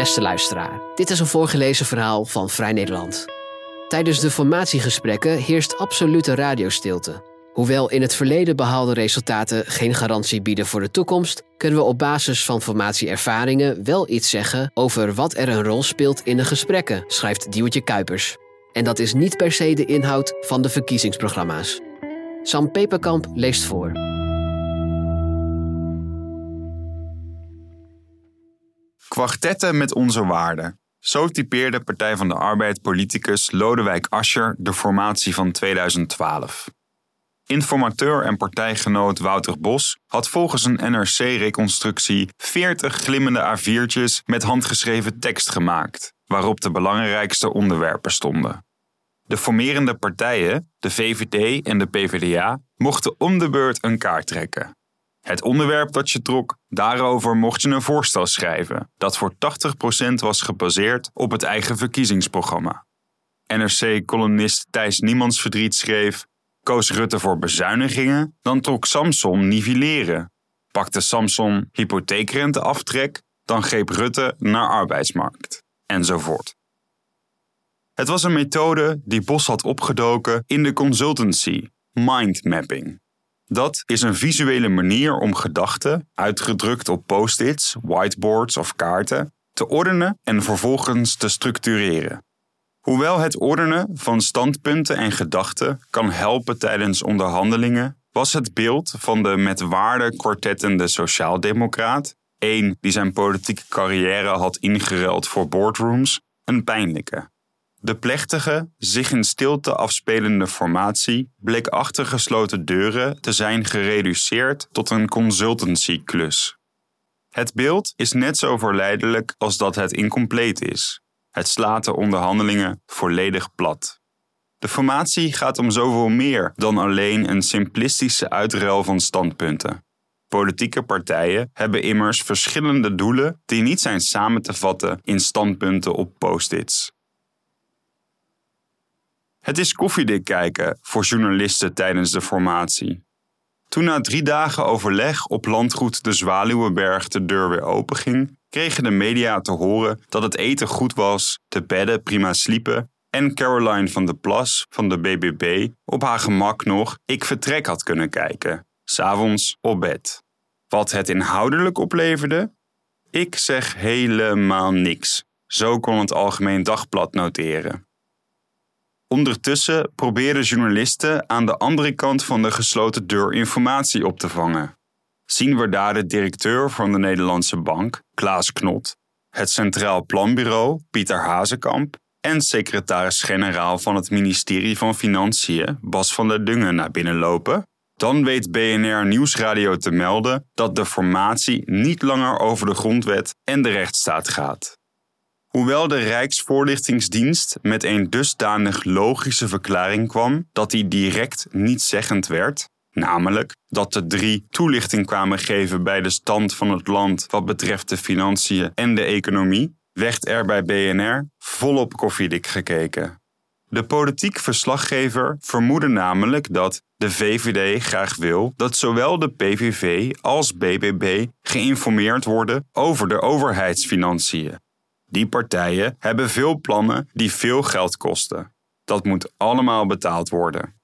Beste luisteraar, dit is een voorgelezen verhaal van Vrij Nederland. Tijdens de formatiegesprekken heerst absolute radiostilte. Hoewel in het verleden behaalde resultaten geen garantie bieden voor de toekomst, kunnen we op basis van formatieervaringen wel iets zeggen over wat er een rol speelt in de gesprekken, schrijft Diewertje Kuipers. En dat is niet per se de inhoud van de verkiezingsprogramma's. Sam Peperkamp leest voor. Kwartetten met onze waarden. Zo typeerde Partij van de Arbeid politicus Lodewijk Asscher de formatie van 2012. Informateur en partijgenoot Wouter Bos had volgens een NRC-reconstructie 40 glimmende A4'tjes met handgeschreven tekst gemaakt, waarop de belangrijkste onderwerpen stonden. De formerende partijen, de VVD en de PvdA, mochten om de beurt een kaart trekken. Het onderwerp dat je trok, daarover mocht je een voorstel schrijven, dat voor 80% was gebaseerd op het eigen verkiezingsprogramma. NRC-columnist Thijs Niemandsverdriet schreef: Koos Rutte voor bezuinigingen, dan trok Samson nivelleren. Pakte Samson hypotheekrenteaftrek, dan greep Rutte naar arbeidsmarkt. Enzovoort. Het was een methode die Bos had opgedoken in de consultancy, mindmapping. Dat is een visuele manier om gedachten, uitgedrukt op post-its, whiteboards of kaarten, te ordenen en vervolgens te structureren. Hoewel het ordenen van standpunten en gedachten kan helpen tijdens onderhandelingen, was het beeld van de met waarde kwartettende sociaaldemocraat, één die zijn politieke carrière had ingeruild voor boardrooms, een pijnlijke. De plechtige, zich in stilte afspelende formatie bleek achter gesloten deuren te zijn gereduceerd tot een consultancyklus. Het beeld is net zo verleidelijk als dat het incompleet is. Het slaat de onderhandelingen volledig plat. De formatie gaat om zoveel meer dan alleen een simplistische uitruil van standpunten. Politieke partijen hebben immers verschillende doelen die niet zijn samen te vatten in standpunten op post-its. Het is koffiedik kijken voor journalisten tijdens de formatie. Toen na drie dagen overleg op landgoed de Zwaluwenberg de deur weer openging, kregen de media te horen dat het eten goed was, de bedden prima sliepen en Caroline van der Plas van de BBB op haar gemak nog Ik Vertrek had kunnen kijken, s'avonds op bed. Wat het inhoudelijk opleverde? Ik zeg helemaal niks. Zo kon het Algemeen Dagblad noteren. Ondertussen proberen journalisten aan de andere kant van de gesloten deur informatie op te vangen. Zien we daar de directeur van de Nederlandse Bank, Klaas Knot, het Centraal Planbureau, Pieter Hazekamp, en secretaris-generaal van het ministerie van Financiën, Bas van der Dungen, naar binnen lopen, dan weet BNR Nieuwsradio te melden dat de formatie niet langer over de grondwet en de rechtsstaat gaat. Hoewel de Rijksvoorlichtingsdienst met een dusdanig logische verklaring kwam dat die direct niet zeggend werd, namelijk dat de drie toelichting kwamen geven bij de stand van het land wat betreft de financiën en de economie, werd er bij BNR volop koffiedik gekeken. De politiek verslaggever vermoedde namelijk dat de VVD graag wil dat zowel de PVV als BBB geïnformeerd worden over de overheidsfinanciën die partijen hebben veel plannen die veel geld kosten. Dat moet allemaal betaald worden.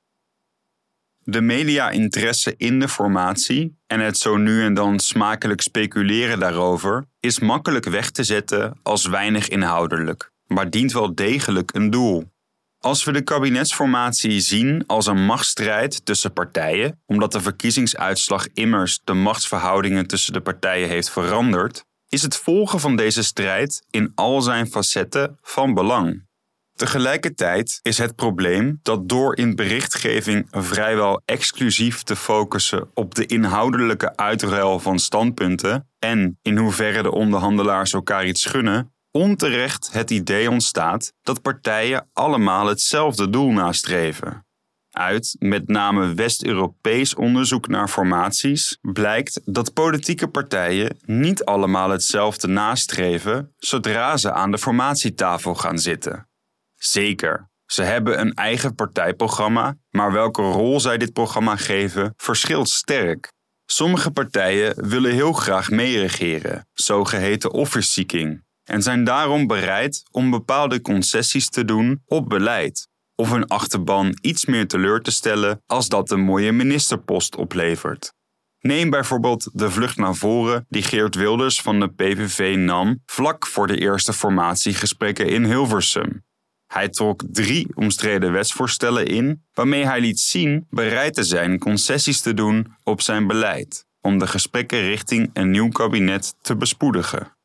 De media-interesse in de formatie en het zo nu en dan smakelijk speculeren daarover is makkelijk weg te zetten als weinig inhoudelijk, maar dient wel degelijk een doel. Als we de kabinetsformatie zien als een machtsstrijd tussen partijen, omdat de verkiezingsuitslag immers de machtsverhoudingen tussen de partijen heeft veranderd, is het volgen van deze strijd in al zijn facetten van belang. Tegelijkertijd is het probleem dat door in berichtgeving vrijwel exclusief te focussen op de inhoudelijke uitruil van standpunten en in hoeverre de onderhandelaars elkaar iets gunnen, onterecht het idee ontstaat dat partijen allemaal hetzelfde doel nastreven. Uit met name West-Europees onderzoek naar formaties blijkt dat politieke partijen niet allemaal hetzelfde nastreven zodra ze aan de formatietafel gaan zitten. Zeker, ze hebben een eigen partijprogramma, maar welke rol zij dit programma geven verschilt sterk. Sommige partijen willen heel graag meeregeren, zogeheten office seeking. en zijn daarom bereid om bepaalde concessies te doen op beleid of hun achterban iets meer teleur te stellen als dat een mooie ministerpost oplevert. Neem bijvoorbeeld de vlucht naar voren die Geert Wilders van de PVV nam vlak voor de eerste formatiegesprekken in Hilversum. Hij trok drie omstreden wetsvoorstellen in, waarmee hij liet zien bereid te zijn concessies te doen op zijn beleid, om de gesprekken richting een nieuw kabinet te bespoedigen.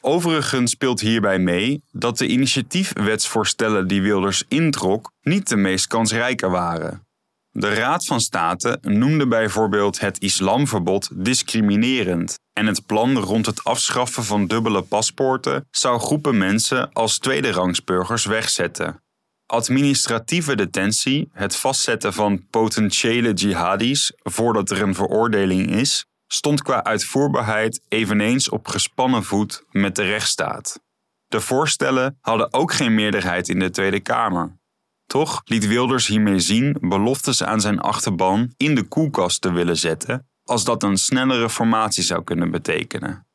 Overigens speelt hierbij mee dat de initiatiefwetsvoorstellen die Wilders introk niet de meest kansrijke waren. De Raad van State noemde bijvoorbeeld het islamverbod discriminerend en het plan rond het afschaffen van dubbele paspoorten zou groepen mensen als tweederangsburgers wegzetten. Administratieve detentie, het vastzetten van potentiële jihadis voordat er een veroordeling is, stond qua uitvoerbaarheid eveneens op gespannen voet met de rechtsstaat. De voorstellen hadden ook geen meerderheid in de Tweede Kamer. Toch liet Wilders hiermee zien beloftes aan zijn achterban in de koelkast te willen zetten, als dat een snellere formatie zou kunnen betekenen.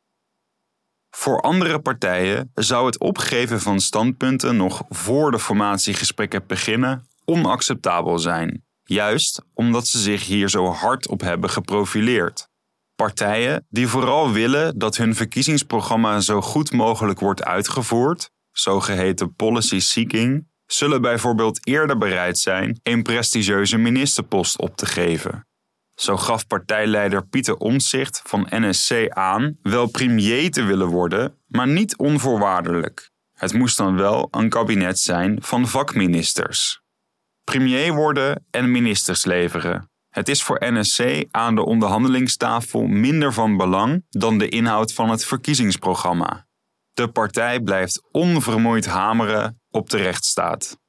Voor andere partijen zou het opgeven van standpunten nog voor de formatiegesprekken beginnen onacceptabel zijn, juist omdat ze zich hier zo hard op hebben geprofileerd. Partijen die vooral willen dat hun verkiezingsprogramma zo goed mogelijk wordt uitgevoerd, zogeheten policy seeking, zullen bijvoorbeeld eerder bereid zijn een prestigieuze ministerpost op te geven. Zo gaf partijleider Pieter Omtzigt van NSC aan wel premier te willen worden, maar niet onvoorwaardelijk. Het moest dan wel een kabinet zijn van vakministers. Premier worden en ministers leveren. Het is voor NSC aan de onderhandelingstafel minder van belang dan de inhoud van het verkiezingsprogramma. De partij blijft onvermoeid hameren op de rechtsstaat.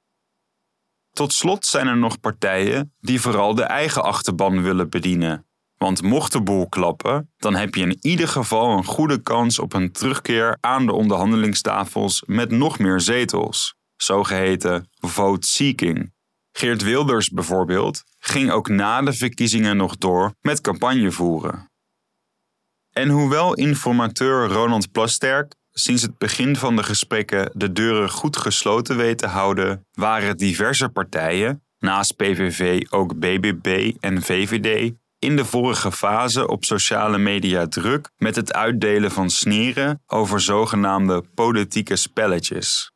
Tot slot zijn er nog partijen die vooral de eigen achterban willen bedienen. Want mocht de boel klappen, dan heb je in ieder geval een goede kans op een terugkeer aan de onderhandelingstafels met nog meer zetels, zogeheten vote seeking. Geert Wilders bijvoorbeeld ging ook na de verkiezingen nog door met campagne voeren. En hoewel informateur Ronald Plasterk sinds het begin van de gesprekken de deuren goed gesloten weet te houden, waren diverse partijen, naast PVV ook BBB en VVD, in de vorige fase op sociale media druk met het uitdelen van sneren over zogenaamde politieke spelletjes.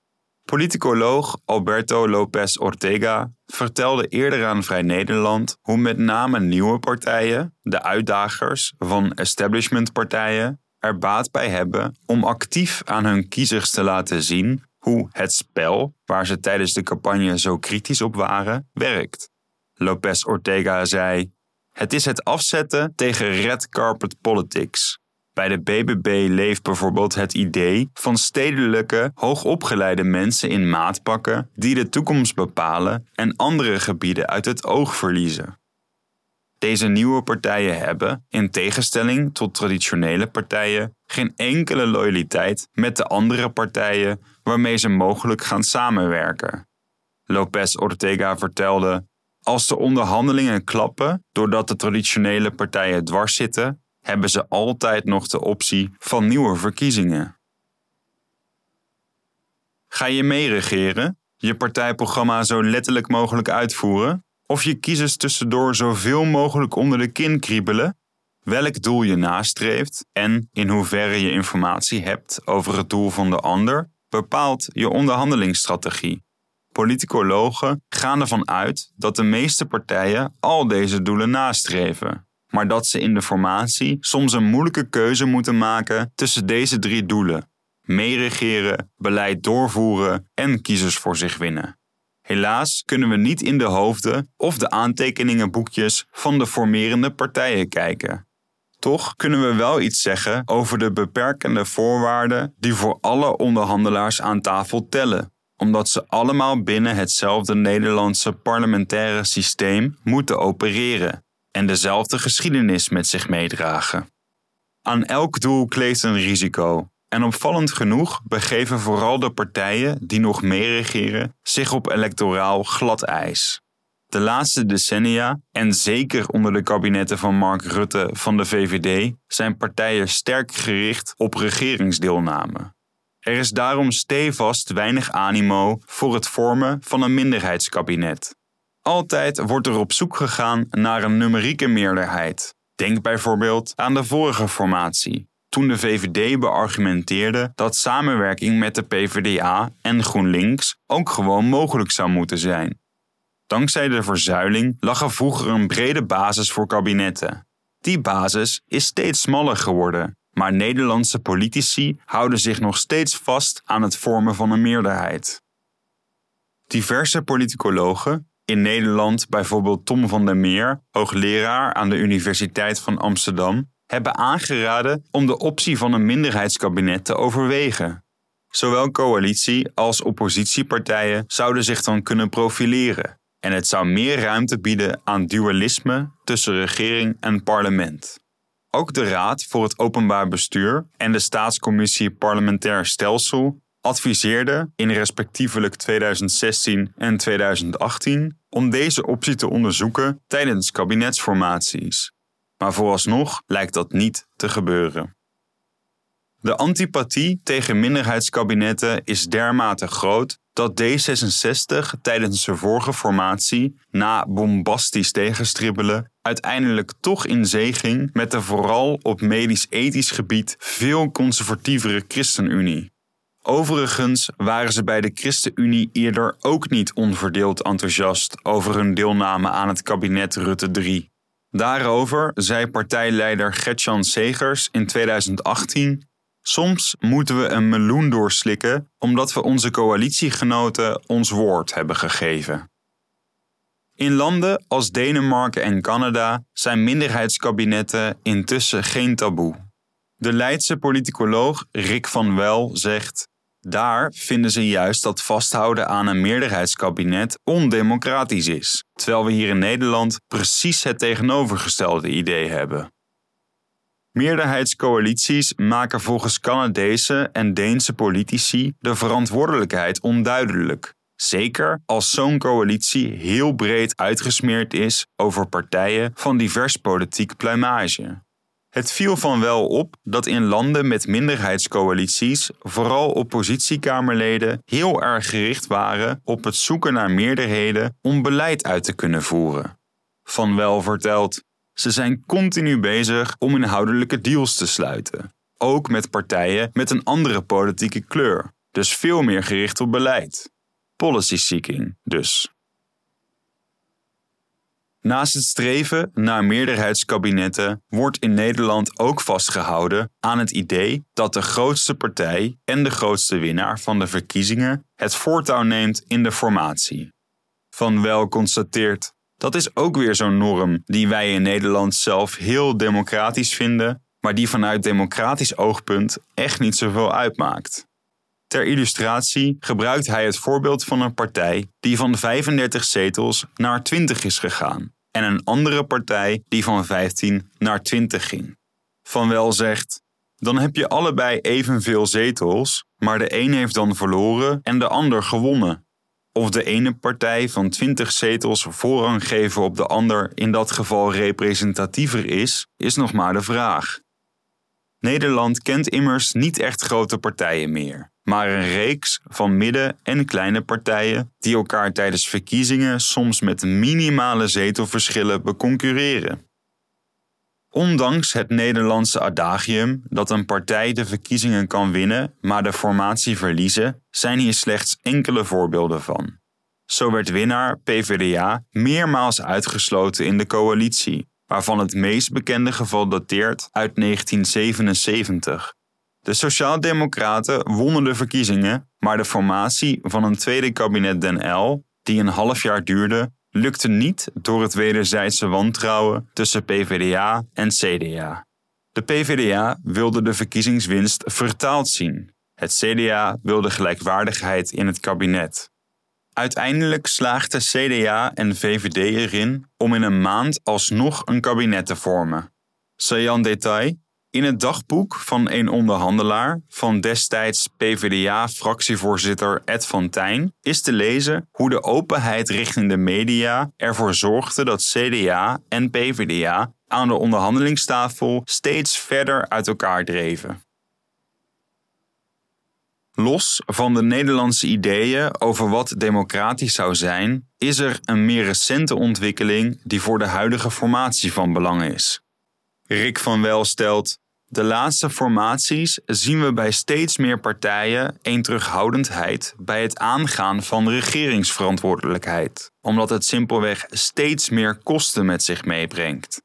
Politicoloog Alberto López Ortega vertelde eerder aan Vrij Nederland hoe met name nieuwe partijen, de uitdagers van establishmentpartijen, er baat bij hebben om actief aan hun kiezers te laten zien hoe het spel, waar ze tijdens de campagne zo kritisch op waren, werkt. Lopez Ortega zei: Het is het afzetten tegen red carpet politics. Bij de BBB leeft bijvoorbeeld het idee van stedelijke, hoogopgeleide mensen in maatpakken die de toekomst bepalen en andere gebieden uit het oog verliezen. Deze nieuwe partijen hebben, in tegenstelling tot traditionele partijen, geen enkele loyaliteit met de andere partijen waarmee ze mogelijk gaan samenwerken. Lopez Ortega vertelde: Als de onderhandelingen klappen doordat de traditionele partijen dwars zitten, hebben ze altijd nog de optie van nieuwe verkiezingen. Ga je meeregeren, je partijprogramma zo letterlijk mogelijk uitvoeren of je kiezers tussendoor zoveel mogelijk onder de kin kriebelen, welk doel je nastreeft en in hoeverre je informatie hebt over het doel van de ander, bepaalt je onderhandelingsstrategie. Politicologen gaan ervan uit dat de meeste partijen al deze doelen nastreven, maar dat ze in de formatie soms een moeilijke keuze moeten maken tussen deze drie doelen: meeregeren, beleid doorvoeren en kiezers voor zich winnen. Helaas kunnen we niet in de hoofden of de aantekeningenboekjes van de formerende partijen kijken. Toch kunnen we wel iets zeggen over de beperkende voorwaarden die voor alle onderhandelaars aan tafel tellen, omdat ze allemaal binnen hetzelfde Nederlandse parlementaire systeem moeten opereren en dezelfde geschiedenis met zich meedragen. Aan elk doel kleeft een risico en opvallend genoeg begeven vooral de partijen die nog meeregeren zich op electoraal glad ijs. De laatste decennia, en zeker onder de kabinetten van Mark Rutte van de VVD, zijn partijen sterk gericht op regeringsdeelname. Er is daarom stevast weinig animo voor het vormen van een minderheidskabinet. Altijd wordt er op zoek gegaan naar een numerieke meerderheid. Denk bijvoorbeeld aan de vorige formatie, toen de VVD beargumenteerde dat samenwerking met de PvdA en GroenLinks ook gewoon mogelijk zou moeten zijn. Dankzij de verzuiling lag er vroeger een brede basis voor kabinetten. Die basis is steeds smaller geworden, maar Nederlandse politici houden zich nog steeds vast aan het vormen van een meerderheid. Diverse politicologen, in Nederland bijvoorbeeld Tom van der Meer, hoogleraar aan de Universiteit van Amsterdam, hebben aangeraden om de optie van een minderheidskabinet te overwegen. Zowel coalitie als oppositiepartijen zouden zich dan kunnen profileren en het zou meer ruimte bieden aan dualisme tussen regering en parlement. Ook de Raad voor het Openbaar Bestuur en de Staatscommissie Parlementair Stelsel adviseerden in respectievelijk 2016 en 2018 om deze optie te onderzoeken tijdens kabinetsformaties. Maar vooralsnog lijkt dat niet te gebeuren. De antipathie tegen minderheidskabinetten is dermate groot dat D66 tijdens de vorige formatie, na bombastisch tegenstribbelen, uiteindelijk toch in zee ging met de vooral op medisch-ethisch gebied veel conservatievere ChristenUnie. Overigens waren ze bij de ChristenUnie eerder ook niet onverdeeld enthousiast over hun deelname aan het kabinet Rutte 3. Daarover zei partijleider Gertjan Segers in 2018 Soms moeten we een meloen doorslikken omdat we onze coalitiegenoten ons woord hebben gegeven. In landen als Denemarken en Canada zijn minderheidskabinetten intussen geen taboe. De Leidse politicoloog Rick van Wel zegt: Daar vinden ze juist dat vasthouden aan een meerderheidskabinet ondemocratisch is, terwijl we hier in Nederland precies het tegenovergestelde idee hebben. Meerderheidscoalities maken volgens Canadese en Deense politici de verantwoordelijkheid onduidelijk. Zeker als zo'n coalitie heel breed uitgesmeerd is over partijen van divers politiek pluimage. Het viel van wel op dat in landen met minderheidscoalities vooral oppositiekamerleden heel erg gericht waren op het zoeken naar meerderheden om beleid uit te kunnen voeren. Van wel vertelt: ze zijn continu bezig om inhoudelijke deals te sluiten. Ook met partijen met een andere politieke kleur, dus veel meer gericht op beleid. Policy seeking dus. Naast het streven naar meerderheidskabinetten wordt in Nederland ook vastgehouden aan het idee dat de grootste partij en de grootste winnaar van de verkiezingen het voortouw neemt in de formatie. Van wel constateert dat is ook weer zo'n norm die wij in Nederland zelf heel democratisch vinden, maar die vanuit democratisch oogpunt echt niet zoveel uitmaakt. Ter illustratie gebruikt hij het voorbeeld van een partij die van 35 zetels naar 20 is gegaan en een andere partij die van 15 naar 20 ging. Van wel zegt: dan heb je allebei evenveel zetels, maar de een heeft dan verloren en de ander gewonnen. Of de ene partij van 20 zetels voorrang geven op de ander in dat geval representatiever is, is nog maar de vraag. Nederland kent immers niet echt grote partijen meer, maar een reeks van midden- en kleine partijen die elkaar tijdens verkiezingen soms met minimale zetelverschillen beconcurreren. Ondanks het Nederlandse adagium dat een partij de verkiezingen kan winnen, maar de formatie verliezen, zijn hier slechts enkele voorbeelden van. Zo werd winnaar PvdA meermaals uitgesloten in de coalitie, waarvan het meest bekende geval dateert uit 1977. De Sociaaldemocraten wonnen de verkiezingen, maar de formatie van een tweede kabinet Den L, die een half jaar duurde, lukte niet door het wederzijdse wantrouwen tussen PvdA en CDA. De PvdA wilde de verkiezingswinst vertaald zien. Het CDA wilde gelijkwaardigheid in het kabinet. Uiteindelijk slaagden CDA en VVD erin om in een maand alsnog een kabinet te vormen. Sayan detail, in het dagboek van een onderhandelaar van destijds PvdA-fractievoorzitter Ed van Tijn is te lezen hoe de openheid richting de media ervoor zorgde dat CDA en PvdA aan de onderhandelingstafel steeds verder uit elkaar dreven. Los van de Nederlandse ideeën over wat democratisch zou zijn, is er een meer recente ontwikkeling die voor de huidige formatie van belang is. Rick van Wel stelt: De laatste formaties zien we bij steeds meer partijen een terughoudendheid bij het aangaan van regeringsverantwoordelijkheid, omdat het simpelweg steeds meer kosten met zich meebrengt.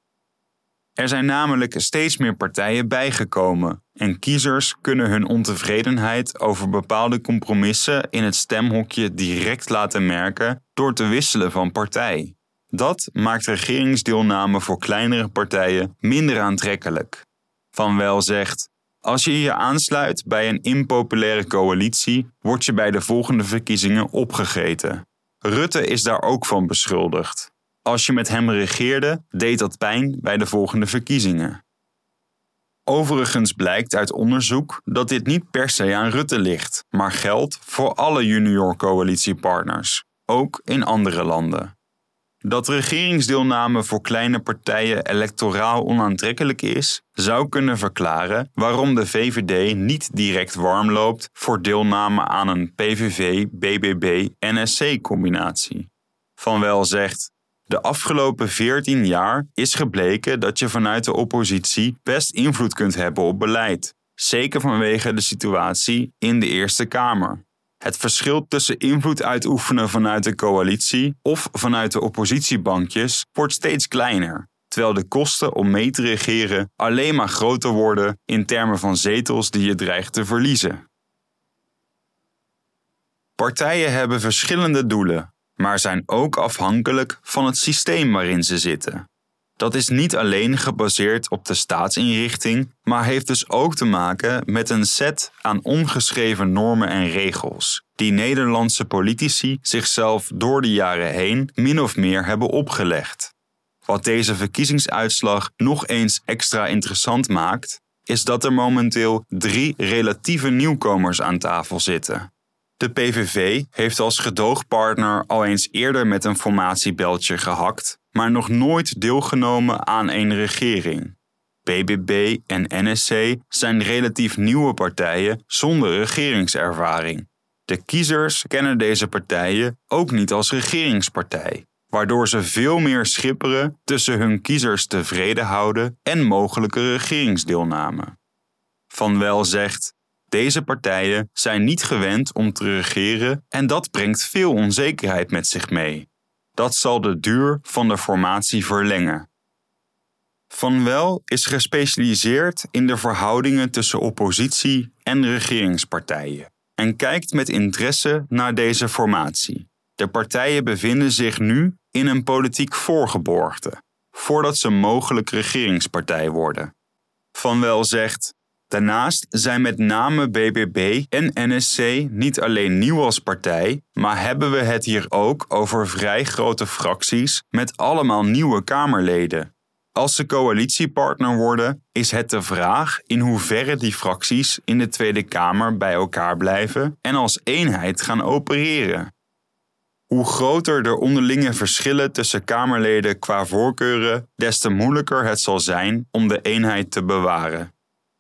Er zijn namelijk steeds meer partijen bijgekomen en kiezers kunnen hun ontevredenheid over bepaalde compromissen in het stemhokje direct laten merken door te wisselen van partij. Dat maakt regeringsdeelname voor kleinere partijen minder aantrekkelijk. Van Wel zegt: Als je je aansluit bij een impopulaire coalitie, word je bij de volgende verkiezingen opgegeten. Rutte is daar ook van beschuldigd. Als je met hem regeerde, deed dat pijn bij de volgende verkiezingen. Overigens blijkt uit onderzoek dat dit niet per se aan Rutte ligt, maar geldt voor alle junior coalitiepartners, ook in andere landen. Dat regeringsdeelname voor kleine partijen electoraal onaantrekkelijk is, zou kunnen verklaren waarom de VVD niet direct warm loopt voor deelname aan een PVV-BBB-NSC-combinatie. Van Wel zegt: De afgelopen 14 jaar is gebleken dat je vanuit de oppositie best invloed kunt hebben op beleid, zeker vanwege de situatie in de Eerste Kamer. Het verschil tussen invloed uitoefenen vanuit de coalitie of vanuit de oppositiebankjes wordt steeds kleiner, terwijl de kosten om mee te regeren alleen maar groter worden in termen van zetels die je dreigt te verliezen. Partijen hebben verschillende doelen, maar zijn ook afhankelijk van het systeem waarin ze zitten. Dat is niet alleen gebaseerd op de staatsinrichting, maar heeft dus ook te maken met een set aan ongeschreven normen en regels, die Nederlandse politici zichzelf door de jaren heen min of meer hebben opgelegd. Wat deze verkiezingsuitslag nog eens extra interessant maakt, is dat er momenteel drie relatieve nieuwkomers aan tafel zitten. De PVV heeft als gedoogpartner al eens eerder met een formatiebeltje gehakt maar nog nooit deelgenomen aan een regering. BBB en NSC zijn relatief nieuwe partijen zonder regeringservaring. De kiezers kennen deze partijen ook niet als regeringspartij, waardoor ze veel meer schipperen tussen hun kiezers tevreden houden en mogelijke regeringsdeelname. Van Wel zegt: deze partijen zijn niet gewend om te regeren en dat brengt veel onzekerheid met zich mee. Dat zal de duur van de formatie verlengen. Van Wel is gespecialiseerd in de verhoudingen tussen oppositie en regeringspartijen en kijkt met interesse naar deze formatie. De partijen bevinden zich nu in een politiek voorgeborgte, voordat ze mogelijk regeringspartij worden. Van Wel zegt: Daarnaast zijn met name BBB en NSC niet alleen nieuw als partij, maar hebben we het hier ook over vrij grote fracties met allemaal nieuwe Kamerleden. Als ze coalitiepartner worden, is het de vraag in hoeverre die fracties in de Tweede Kamer bij elkaar blijven en als eenheid gaan opereren. Hoe groter de onderlinge verschillen tussen Kamerleden qua voorkeuren, des te moeilijker het zal zijn om de eenheid te bewaren.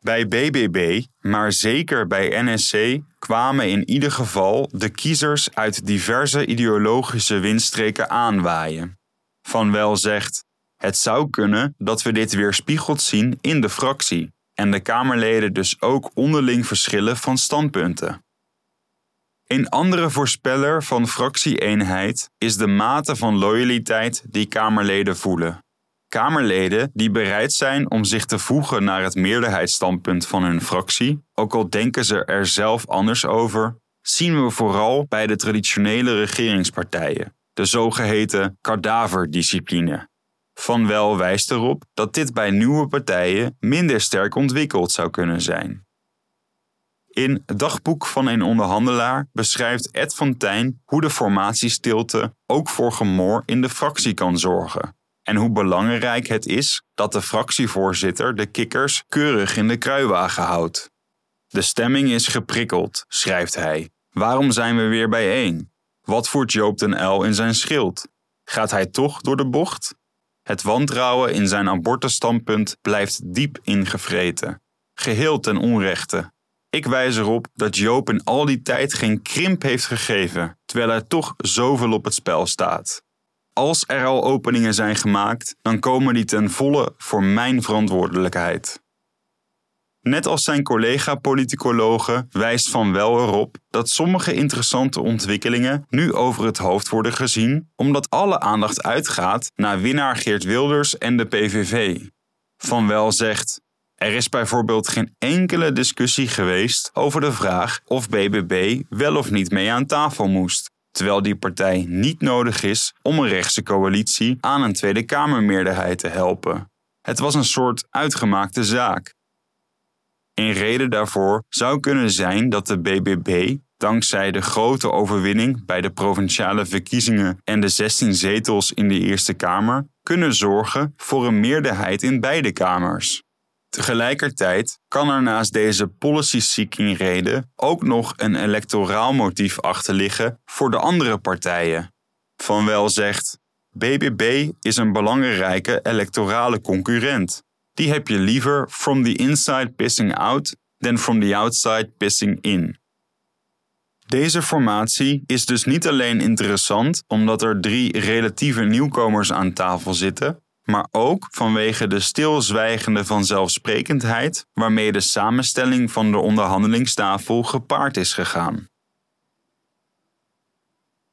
Bij BBB, maar zeker bij NSC, kwamen in ieder geval de kiezers uit diverse ideologische windstreken aanwaaien. Van Wel zegt: Het zou kunnen dat we dit weerspiegeld zien in de fractie en de Kamerleden dus ook onderling verschillen van standpunten. Een andere voorspeller van fractieeenheid is de mate van loyaliteit die Kamerleden voelen. Kamerleden die bereid zijn om zich te voegen naar het meerderheidsstandpunt van hun fractie, ook al denken ze er zelf anders over, zien we vooral bij de traditionele regeringspartijen, de zogeheten kadaverdiscipline. Van Wel wijst erop dat dit bij nieuwe partijen minder sterk ontwikkeld zou kunnen zijn. In Dagboek van een onderhandelaar beschrijft Ed van Tijn hoe de formatiestilte ook voor gemor in de fractie kan zorgen en hoe belangrijk het is dat de fractievoorzitter de kikkers keurig in de kruiwagen houdt. De stemming is geprikkeld, schrijft hij. Waarom zijn we weer bijeen? Wat voert Joop den L in zijn schild? Gaat hij toch door de bocht? Het wantrouwen in zijn abortusstandpunt blijft diep ingevreten, geheel ten onrechte. Ik wijs erop dat Joop in al die tijd geen krimp heeft gegeven, terwijl er toch zoveel op het spel staat. Als er al openingen zijn gemaakt, dan komen die ten volle voor mijn verantwoordelijkheid. Net als zijn collega-politicologen wijst Van Wel erop dat sommige interessante ontwikkelingen nu over het hoofd worden gezien, omdat alle aandacht uitgaat naar winnaar Geert Wilders en de PVV. Van Wel zegt: Er is bijvoorbeeld geen enkele discussie geweest over de vraag of BBB wel of niet mee aan tafel moest, terwijl die partij niet nodig is om een rechtse coalitie aan een Tweede Kamermeerderheid te helpen. Het was een soort uitgemaakte zaak. Een reden daarvoor zou kunnen zijn dat de BBB, dankzij de grote overwinning bij de provinciale verkiezingen en de 16 zetels in de Eerste Kamer, kunnen zorgen voor een meerderheid in beide kamers. Tegelijkertijd kan er naast deze policy-seeking reden ook nog een electoraal motief achterliggen voor de andere partijen. Van Wel zegt: BBB is een belangrijke electorale concurrent. Die heb je liever from the inside pissing out than from the outside pissing in. Deze formatie is dus niet alleen interessant omdat er drie relatieve nieuwkomers aan tafel zitten, maar ook vanwege de stilzwijgende vanzelfsprekendheid waarmee de samenstelling van de onderhandelingstafel gepaard is gegaan.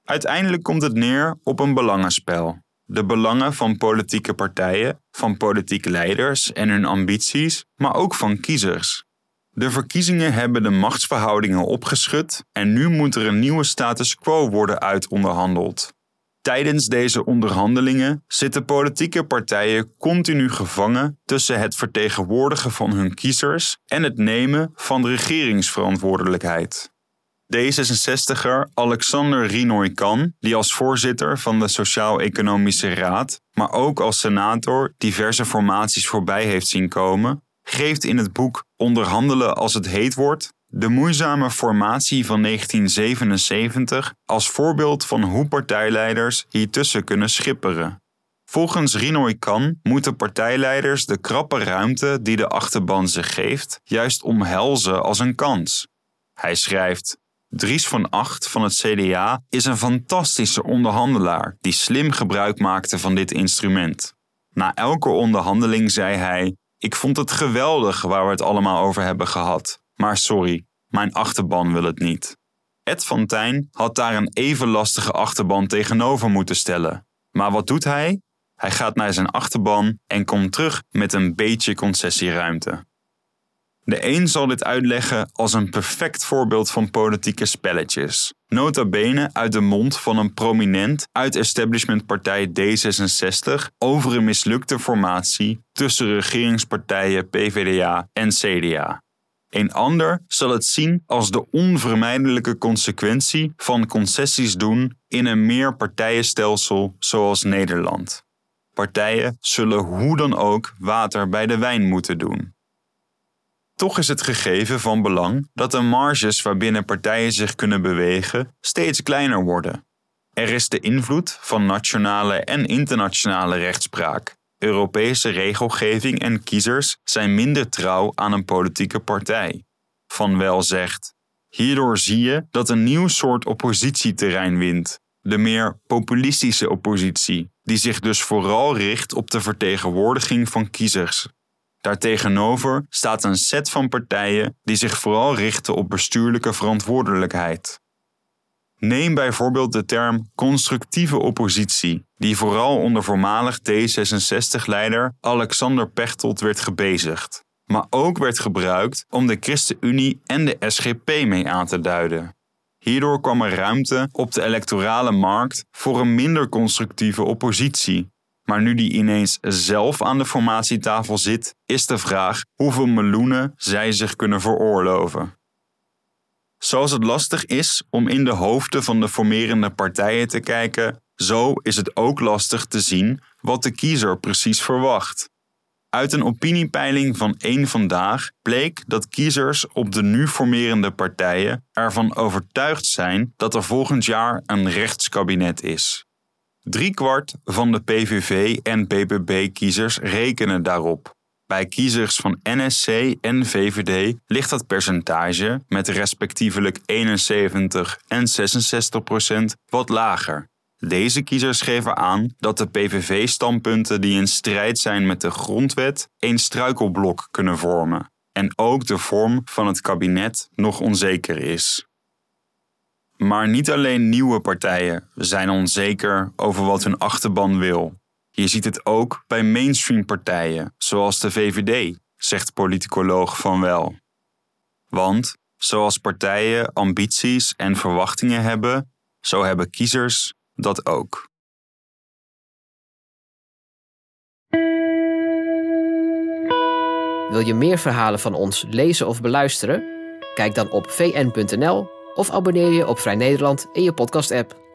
Uiteindelijk komt het neer op een belangenspel. De belangen van politieke partijen, van politieke leiders en hun ambities, maar ook van kiezers. De verkiezingen hebben de machtsverhoudingen opgeschud en nu moet er een nieuwe status quo worden uitonderhandeld. Tijdens deze onderhandelingen zitten politieke partijen continu gevangen tussen het vertegenwoordigen van hun kiezers en het nemen van de regeringsverantwoordelijkheid. D66er Alexander Rinoy Kan, die als voorzitter van de Sociaal-Economische Raad, maar ook als senator diverse formaties voorbij heeft zien komen, geeft in het boek Onderhandelen als het heet wordt de moeizame formatie van 1977 als voorbeeld van hoe partijleiders hiertussen kunnen schipperen. Volgens Rinoy Kan moeten partijleiders de krappe ruimte die de achterban ze geeft juist omhelzen als een kans. Hij schrijft: Dries van Acht van het CDA is een fantastische onderhandelaar die slim gebruik maakte van dit instrument. Na elke onderhandeling zei hij: Ik vond het geweldig waar we het allemaal over hebben gehad, maar sorry, mijn achterban wil het niet. Ed van Tijn had daar een even lastige achterban tegenover moeten stellen. Maar wat doet hij? Hij gaat naar zijn achterban en komt terug met een beetje concessieruimte. De een zal dit uitleggen als een perfect voorbeeld van politieke spelletjes. Nota bene uit de mond van een prominent uit establishmentpartij D66 over een mislukte formatie tussen regeringspartijen PVDA en CDA. Een ander zal het zien als de onvermijdelijke consequentie van concessies doen in een meerpartijenstelsel zoals Nederland. Partijen zullen hoe dan ook water bij de wijn moeten doen. Toch is het gegeven van belang dat de marges waarbinnen partijen zich kunnen bewegen steeds kleiner worden. Er is de invloed van nationale en internationale rechtspraak. Europese regelgeving en kiezers zijn minder trouw aan een politieke partij. Van Wel zegt: Hierdoor zie je dat een nieuw soort oppositieterrein wint, de meer populistische oppositie, die zich dus vooral richt op de vertegenwoordiging van kiezers. Daartegenover staat een set van partijen die zich vooral richten op bestuurlijke verantwoordelijkheid. Neem bijvoorbeeld de term constructieve oppositie, die vooral onder voormalig D66-leider Alexander Pechtold werd gebezigd, maar ook werd gebruikt om de ChristenUnie en de SGP mee aan te duiden. Hierdoor kwam er ruimte op de electorale markt voor een minder constructieve oppositie, maar nu die ineens zelf aan de formatietafel zit, is de vraag hoeveel meloenen zij zich kunnen veroorloven. Zoals het lastig is om in de hoofden van de formerende partijen te kijken, zo is het ook lastig te zien wat de kiezer precies verwacht. Uit een opiniepeiling van één vandaag bleek dat kiezers op de nu formerende partijen ervan overtuigd zijn dat er volgend jaar een rechtskabinet is. Driekwart van de PVV en BBB-kiezers rekenen daarop. Bij kiezers van NSC en VVD ligt dat percentage met respectievelijk 71 en 66 procent wat lager. Deze kiezers geven aan dat de PVV-standpunten die in strijd zijn met de grondwet een struikelblok kunnen vormen en ook de vorm van het kabinet nog onzeker is. Maar niet alleen nieuwe partijen zijn onzeker over wat hun achterban wil. Je ziet het ook bij mainstream partijen, zoals de VVD, zegt politicoloog Van Wel. Want zoals partijen ambities en verwachtingen hebben, zo hebben kiezers dat ook. Wil je meer verhalen van ons lezen of beluisteren? Kijk dan op vn.nl of abonneer je op Vrij Nederland in je podcast-app.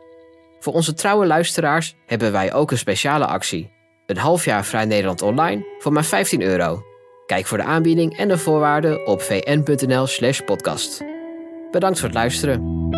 Voor onze trouwe luisteraars hebben wij ook een speciale actie. Een half jaar Vrij Nederland online voor maar 15 euro. Kijk voor de aanbieding en de voorwaarden op vn.nl/podcast. Bedankt voor het luisteren.